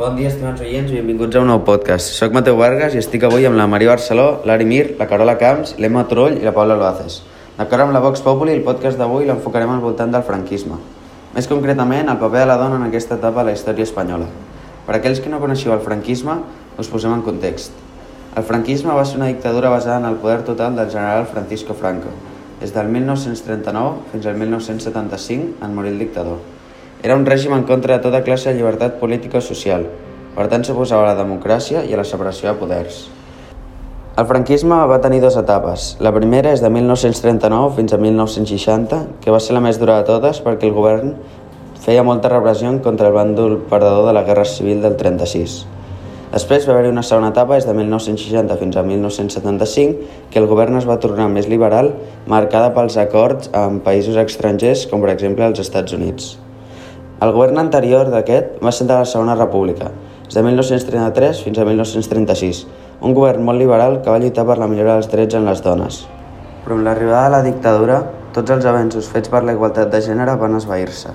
Bon dia, estimats oients, benvinguts a un nou podcast. Soc Mateu Vargas i estic avui amb la Maria Barceló, l'Ari Mir, la Carola Camps, l'Emma Turull i la Paula Loaces. D'acord amb la Vox Populi, el podcast d'avui l'enfocarem al voltant del franquisme. Més concretament, el paper de la dona en aquesta etapa de la història espanyola. Per aquells que no coneixeu el franquisme, us posem en context. El franquisme va ser una dictadura basada en el poder total del general Francisco Franco, des del 1939 fins al 1975, en morir el dictador. Era un règim en contra de tota classe de llibertat política o social, per tant s'oposava a la democràcia i a la separació de poders. El franquisme va tenir dues etapes. La primera és de 1939 fins a 1960, que va ser la més dura de totes perquè el govern feia molta repressió contra el bàndol perdedor de la Guerra Civil del 36. Després va haver-hi una segona etapa des de 1960 fins a 1975, que el govern es va tornar més liberal, marcada pels acords amb països estrangers, com per exemple els Estats Units. El govern anterior d'aquest va ser de la Segona República, de 1933 fins a 1936, un govern molt liberal que va lluitar per la millora dels drets en les dones. Però amb l'arribada de la dictadura, tots els avenços fets per la igualtat de gènere van esvair-se.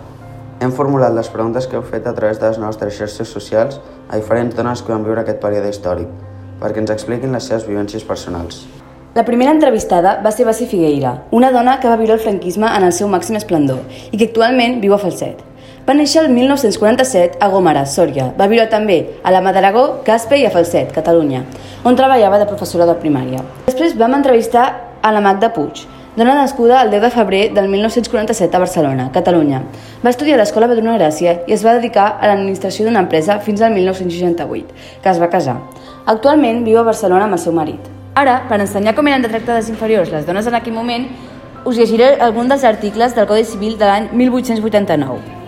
Hem formulat les preguntes que heu fet a través de les nostres xarxes socials a diferents dones que van viure aquest període històric, perquè ens expliquin les seves vivències personals. La primera entrevistada va ser Basi Figueira, una dona que va viure el franquisme en el seu màxim esplendor i que actualment viu a Falset. Va néixer el 1947 a Gòmara, Sòria. Va viure també a la Madaragó, Caspe i a Falset, Catalunya, on treballava de professora de primària. Després vam entrevistar a la Magda Puig, dona nascuda el 10 de febrer del 1947 a Barcelona, Catalunya. Va estudiar a l'Escola Pedrona Gràcia i es va dedicar a l'administració d'una empresa fins al 1968, que es va casar. Actualment viu a Barcelona amb el seu marit. Ara, per ensenyar com eren de tractades inferiors les dones en aquell moment, us llegiré algun dels articles del Codi Civil de l'any 1889.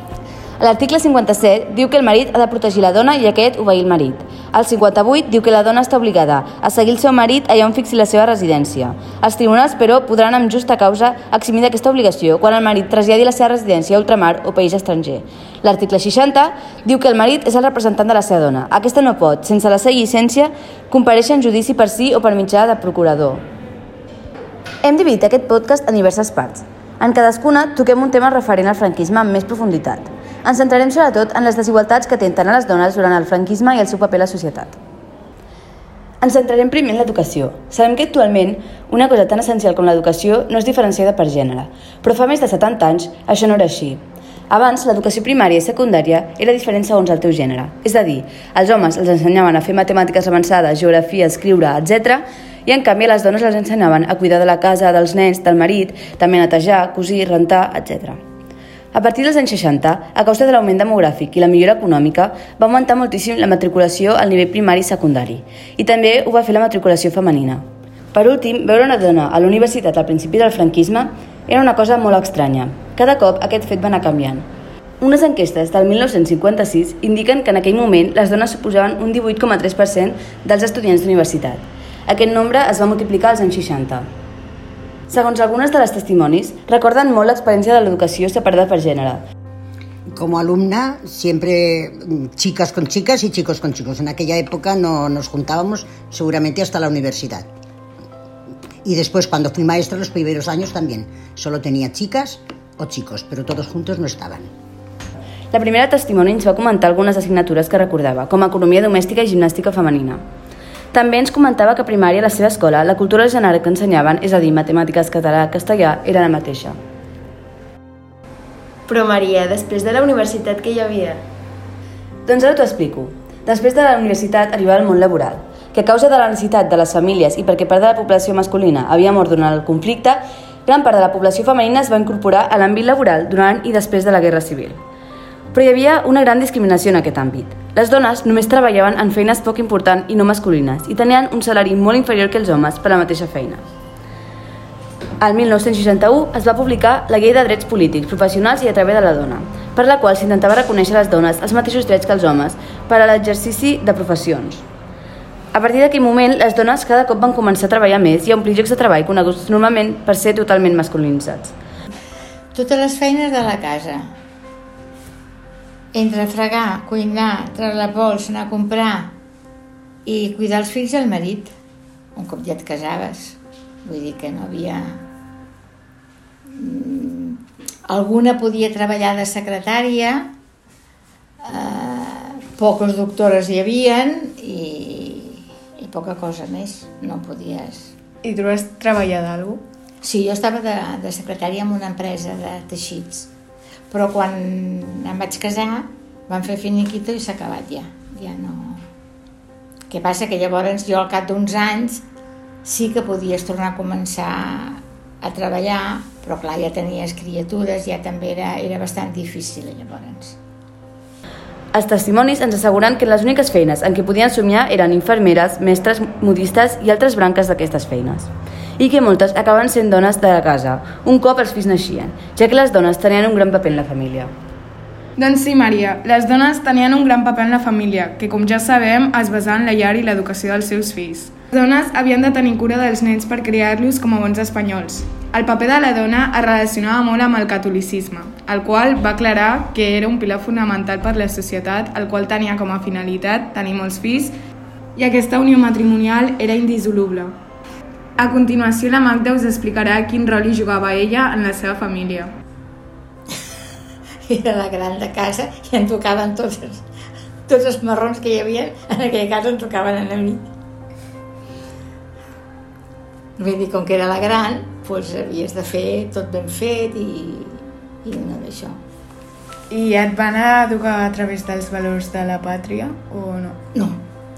L'article 57 diu que el marit ha de protegir la dona i aquest obeir el marit. El 58 diu que la dona està obligada a seguir el seu marit allà on fixi la seva residència. Els tribunals, però, podran amb justa causa eximir d'aquesta obligació quan el marit traslladi la seva residència a ultramar o país estranger. L'article 60 diu que el marit és el representant de la seva dona. Aquesta no pot, sense la seva llicència, compareixer en judici per si o per mitjà de procurador. Hem dividit aquest podcast en diverses parts. En cadascuna toquem un tema referent al franquisme amb més profunditat. Ens centrarem sobretot en les desigualtats que tenen a les dones durant el franquisme i el seu paper a la societat. Ens centrarem primer en l'educació. Sabem que actualment una cosa tan essencial com l'educació no és diferenciada per gènere, però fa més de 70 anys això no era així. Abans, l'educació primària i secundària era diferent segons el teu gènere. És a dir, els homes els ensenyaven a fer matemàtiques avançades, geografia, escriure, etc. i en canvi les dones les ensenyaven a cuidar de la casa, dels nens, del marit, també a netejar, cosir, rentar, etc. A partir dels anys 60, a causa de l'augment demogràfic i la millora econòmica, va augmentar moltíssim la matriculació al nivell primari i secundari, i també ho va fer la matriculació femenina. Per últim, veure una dona a la universitat al principi del franquisme era una cosa molt estranya. Cada cop aquest fet va anar canviant. Unes enquestes del 1956 indiquen que en aquell moment les dones suposaven un 18,3% dels estudiants d'universitat. Aquest nombre es va multiplicar als anys 60. Segons algunes de les testimonis, recorden molt l'experiència de l'educació separada per gènere. Como alumna, siempre chicas con chicas y chicos con chicos. En aquella época no nos juntábamos seguramente hasta la universidad. Y después, cuando fui maestra, los primeros años también. Solo tenía chicas o chicos, pero todos juntos no estaban. La primera testimoni ens va comentar algunes assignatures que recordava, com economia domèstica i gimnàstica femenina. També ens comentava que a primària a la seva escola la cultura gènere que ensenyaven, és a dir, matemàtiques, català, castellà, era la mateixa. Però Maria, després de la universitat que hi havia? Doncs ara t'ho explico. Després de la universitat arribava el món laboral, que a causa de la necessitat de les famílies i perquè part de la població masculina havia mort durant el conflicte, gran part de la població femenina es va incorporar a l'àmbit laboral durant i després de la Guerra Civil. Però hi havia una gran discriminació en aquest àmbit. Les dones només treballaven en feines poc importants i no masculines i tenien un salari molt inferior que els homes per la mateixa feina. Al 1961 es va publicar la Llei de Drets Polítics, Professionals i a través de la dona, per la qual s'intentava reconèixer a les dones els mateixos drets que els homes per a l'exercici de professions. A partir d'aquell moment, les dones cada cop van començar a treballar més i a omplir llocs de treball coneguts normalment per ser totalment masculinitzats. Totes les feines de la casa, entre fregar, cuinar, treure la pols, anar a comprar i cuidar els fills i el marit, un cop ja et casaves. Vull dir que no havia... Alguna podia treballar de secretària, eh, poques doctores hi havien i, i poca cosa més, no podies... I tu has treballat d'algú? Sí, jo estava de, de secretària en una empresa de teixits, però quan em vaig casar van fer finiquito i s'ha acabat ja, ja no... Què passa? Que llavors jo al cap d'uns anys sí que podies tornar a començar a treballar, però clar, ja tenies criatures, ja també era, era bastant difícil llavors. Els testimonis ens asseguren que les úniques feines en què podien somiar eren infermeres, mestres, modistes i altres branques d'aquestes feines i que moltes acaben sent dones de la casa, un cop els fills naixien, ja que les dones tenien un gran paper en la família. Doncs sí, Maria, les dones tenien un gran paper en la família, que com ja sabem es basava en la llar i l'educació dels seus fills. Les dones havien de tenir cura dels nens per criar-los com a bons espanyols. El paper de la dona es relacionava molt amb el catolicisme, el qual va aclarar que era un pilar fonamental per la societat, el qual tenia com a finalitat tenir molts fills i aquesta unió matrimonial era indissoluble. A continuació, la Magda us explicarà quin rol hi jugava ella en la seva família. Era la gran de casa i em tocaven tots, els- tots els marrons que hi havia en aquella casa em tocaven a mi. Vull dir, com que era la gran, doncs havies de fer tot ben fet i, i no d'això. I et van educar a través dels valors de la pàtria o no? No,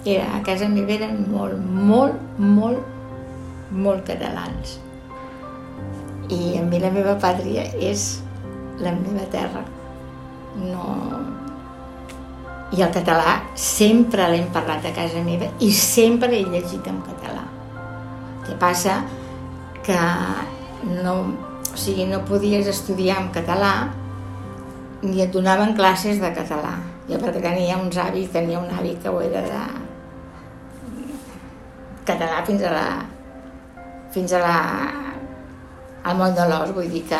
era, a casa meva eren molt, molt, molt, molt catalans. I a mi la meva pàtria és la meva terra. No... I el català sempre l'hem parlat a casa meva i sempre he llegit en català. El que passa que no, o sigui, no podies estudiar en català ni et donaven classes de català. Jo perquè tenia uns avis, tenia un avi que ho era de català fins a la fins a la al moll de l'os, vull dir que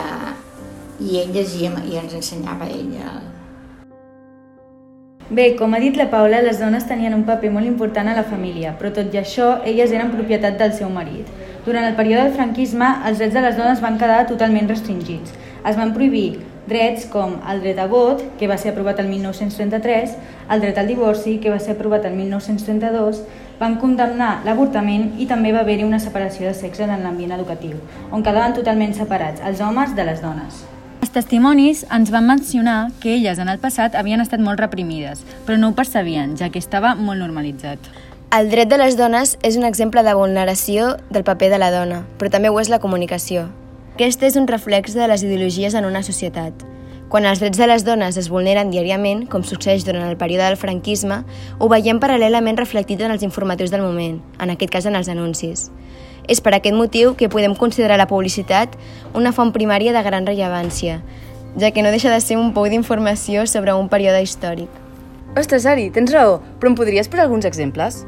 i ell llegia i ens ensenyava ell el, Bé, com ha dit la Paula, les dones tenien un paper molt important a la família, però tot i això, elles eren propietat del seu marit. Durant el període del franquisme, els drets de les dones van quedar totalment restringits. Es van prohibir drets com el dret a vot, que va ser aprovat el 1933, el dret al divorci, que va ser aprovat el 1932, van condemnar l'avortament i també va haver-hi una separació de sexes en l'ambient educatiu, on quedaven totalment separats els homes de les dones. Els testimonis ens van mencionar que elles en el passat havien estat molt reprimides, però no ho percebien, ja que estava molt normalitzat. El dret de les dones és un exemple de vulneració del paper de la dona, però també ho és la comunicació. Aquest és un reflex de les ideologies en una societat. Quan els drets de les dones es vulneren diàriament, com succeeix durant el període del franquisme, ho veiem paral·lelament reflectit en els informatius del moment, en aquest cas en els anuncis. És per aquest motiu que podem considerar la publicitat una font primària de gran rellevància, ja que no deixa de ser un pou d'informació sobre un període històric. Ostres, Ari, tens raó, però em podries posar alguns exemples?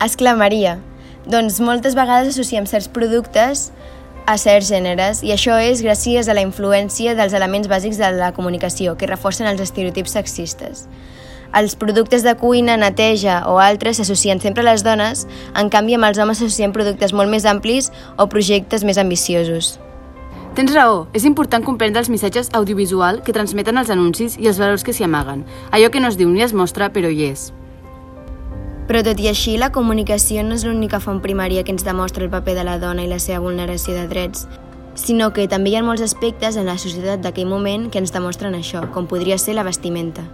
Exclamaria. Doncs moltes vegades associem certs productes a certs gèneres i això és gràcies a la influència dels elements bàsics de la comunicació que reforcen els estereotips sexistes. Els productes de cuina, neteja o altres s'associen sempre a les dones, en canvi amb els homes s'associen productes molt més amplis o projectes més ambiciosos. Tens raó, és important comprendre els missatges audiovisual que transmeten els anuncis i els valors que s'hi amaguen. Allò que no es diu ni es mostra, però hi és. Però tot i així, la comunicació no és l'única font primària que ens demostra el paper de la dona i la seva vulneració de drets, sinó que també hi ha molts aspectes en la societat d'aquell moment que ens demostren això, com podria ser la vestimenta.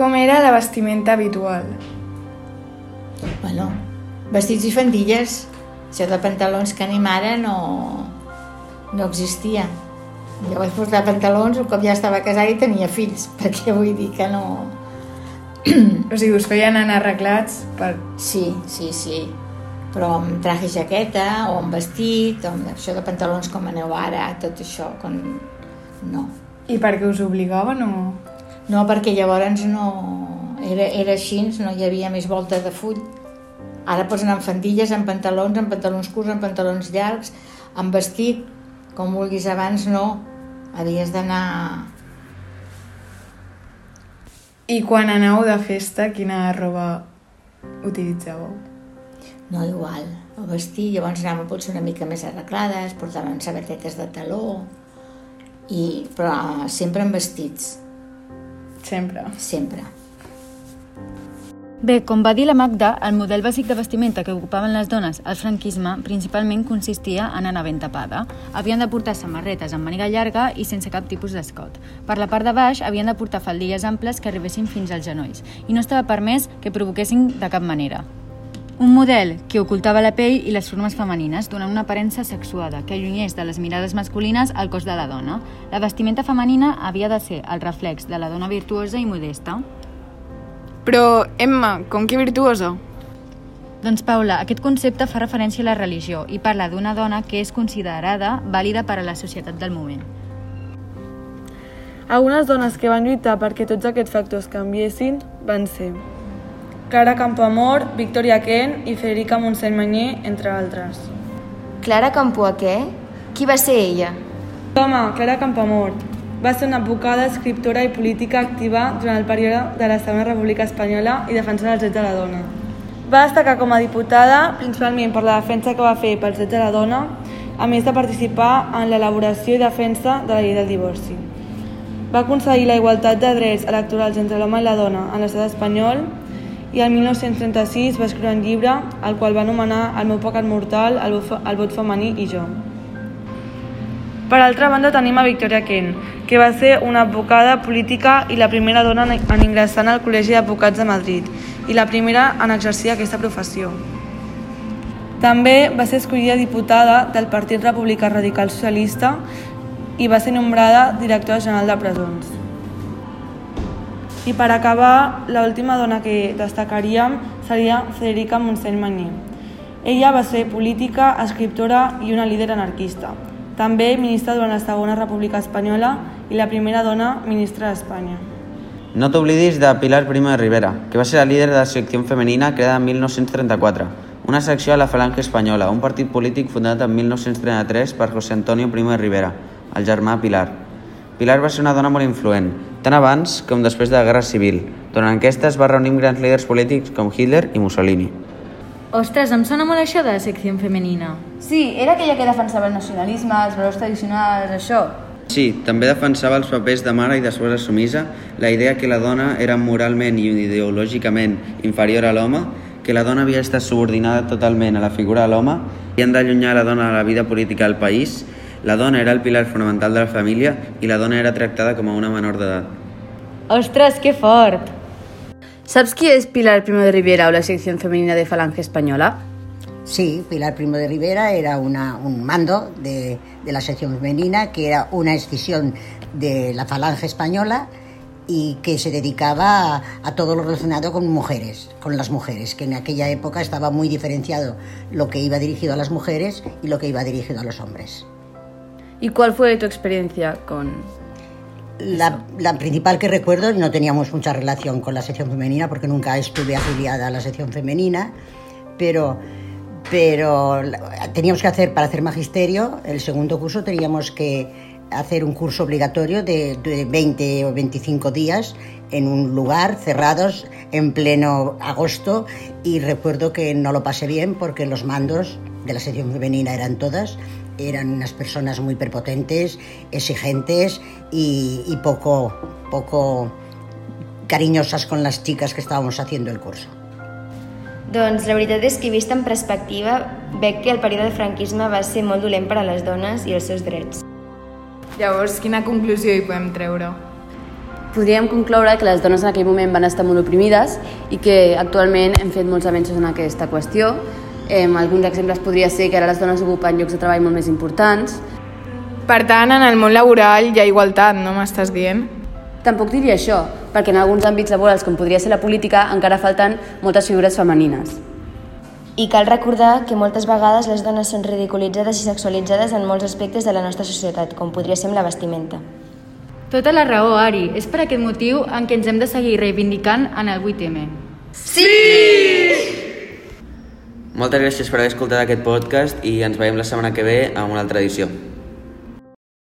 Com era la vestimenta habitual? Bueno, vestits i fandilles. Això de pantalons que anem ara no, no existia. Jo vaig portar pantalons un cop ja estava casada i tenia fills, perquè vull dir que no... O sigui, us feien anar arreglats per... Sí, sí, sí. Però amb traje i jaqueta, o amb vestit, o amb això de pantalons com aneu ara, tot això, com... no. I perquè us obligaven o...? No, perquè llavors no... Era, era així, no hi havia més volta de full. Ara posen en fandilles, en pantalons, en pantalons curts, en pantalons llargs, en vestit, com vulguis. Abans no. Havies d'anar... I quan aneu de festa, quina roba utilitzàveu? No igual. El vestit, llavors anàvem potser una mica més arreglades, portaven sabatetes de taló, i, però sempre en vestits. Sempre. sempre. Bé, com va dir la Magda, el model bàsic de vestimenta que ocupaven les dones al franquisme principalment consistia en anar ben tapada. Havien de portar samarretes amb màniga llarga i sense cap tipus d'escot. Per la part de baix havien de portar faldilles amples que arribessin fins als genolls i no estava permès que provoquessin de cap manera. Un model que ocultava la pell i les formes femenines, donant una aparença sexuada que allunyés de les mirades masculines al cos de la dona. La vestimenta femenina havia de ser el reflex de la dona virtuosa i modesta. Però, Emma, com que virtuosa? Doncs Paula, aquest concepte fa referència a la religió i parla d'una dona que és considerada vàlida per a la societat del moment. Algunes dones que van lluitar perquè tots aquests factors canviessin van ser Clara Campoamor, Victoria Kent i Federica Montseny Mañé, entre altres. Clara Campoaquer? Qui va ser ella? Home, Clara Campoamor va ser una advocada, escriptora i política activa durant el període de la Segona República Espanyola i defensora dels drets de la dona. Va destacar com a diputada principalment per la defensa que va fer pels drets de la dona, a més de participar en l'elaboració i defensa de la llei del divorci. Va aconseguir la igualtat de drets electorals entre l'home i la dona en l'estat espanyol i el 1936 va escriure un llibre el qual va anomenar El meu pecat mortal, el vot, femení i jo. Per altra banda tenim a Victoria Kent, que va ser una advocada política i la primera dona en ingressar el Col·legi d'Advocats de Madrid i la primera en exercir aquesta professió. També va ser escollida diputada del Partit Republicà Radical Socialista i va ser nombrada directora general de presons. I per acabar, l'última dona que destacaríem seria Federica Montseny Mañé. Ella va ser política, escriptora i una líder anarquista. També ministra durant la Segona República Espanyola i la primera dona ministra d'Espanya. No t'oblidis de Pilar Primo de Rivera, que va ser la líder de la secció femenina creada en 1934, una secció a la Falange Espanyola, un partit polític fundat en 1933 per José Antonio Primo de Rivera, el germà Pilar. Pilar va ser una dona molt influent, tant abans com després de la Guerra Civil. Durant aquesta es va reunir amb grans líders polítics com Hitler i Mussolini. Ostres, em sona molt això de la secció femenina. Sí, era aquella que defensava el nacionalisme, els valors tradicionals, això. Sí, també defensava els papers de mare i d'esposa sumisa, la idea que la dona era moralment i ideològicament inferior a l'home, que la dona havia estat subordinada totalment a la figura de l'home i han d'allunyar la dona de la vida política del país. La dona era el pilar fonamental de la família i la dona era tractada com a una menor d'edat. Ostres, que fort! Saps qui és Pilar Primo de Rivera o la secció femenina de Falange Espanyola? Sí, Pilar Primo de Rivera era una, un mando de, de la sección femenina, que era una escisión de la falange española y que se dedicaba a, a, todo lo relacionado con mujeres, con las mujeres, que en aquella época estaba muy diferenciado lo que iba dirigido a las mujeres y lo que iba dirigido a los hombres. ¿Y cuál fue tu experiencia con, la, la, principal que recuerdo, no teníamos mucha relación con la sección femenina porque nunca estuve afiliada a la sección femenina, pero, pero teníamos que hacer, para hacer magisterio, el segundo curso teníamos que hacer un curso obligatorio de, de 20 o 25 días en un lugar cerrados en pleno agosto y recuerdo que no lo pasé bien porque los mandos de la sección femenina eran todas eran unas personas muy prepotentes, exigentes y, y poco, poco cariñosas con las chicas que estábamos haciendo el curso. Doncs la veritat és que vist en perspectiva veig que el període del franquisme va ser molt dolent per a les dones i els seus drets. Llavors, quina conclusió hi podem treure? Podríem concloure que les dones en aquell moment van estar molt oprimides i que actualment hem fet molts avenços en aquesta qüestió. Eh, alguns exemples podria ser que ara les dones ocupen llocs de treball molt més importants. Per tant, en el món laboral hi ha igualtat, no m'estàs dient? Tampoc diria això, perquè en alguns àmbits laborals, com podria ser la política, encara falten moltes figures femenines. I cal recordar que moltes vegades les dones són ridiculitzades i sexualitzades en molts aspectes de la nostra societat, com podria ser amb la vestimenta. Tota la raó, Ari. És per aquest motiu en què ens hem de seguir reivindicant en el 8M. Sí! Moltes gràcies per haver escoltat aquest podcast i ens veiem la setmana que ve amb una altra edició.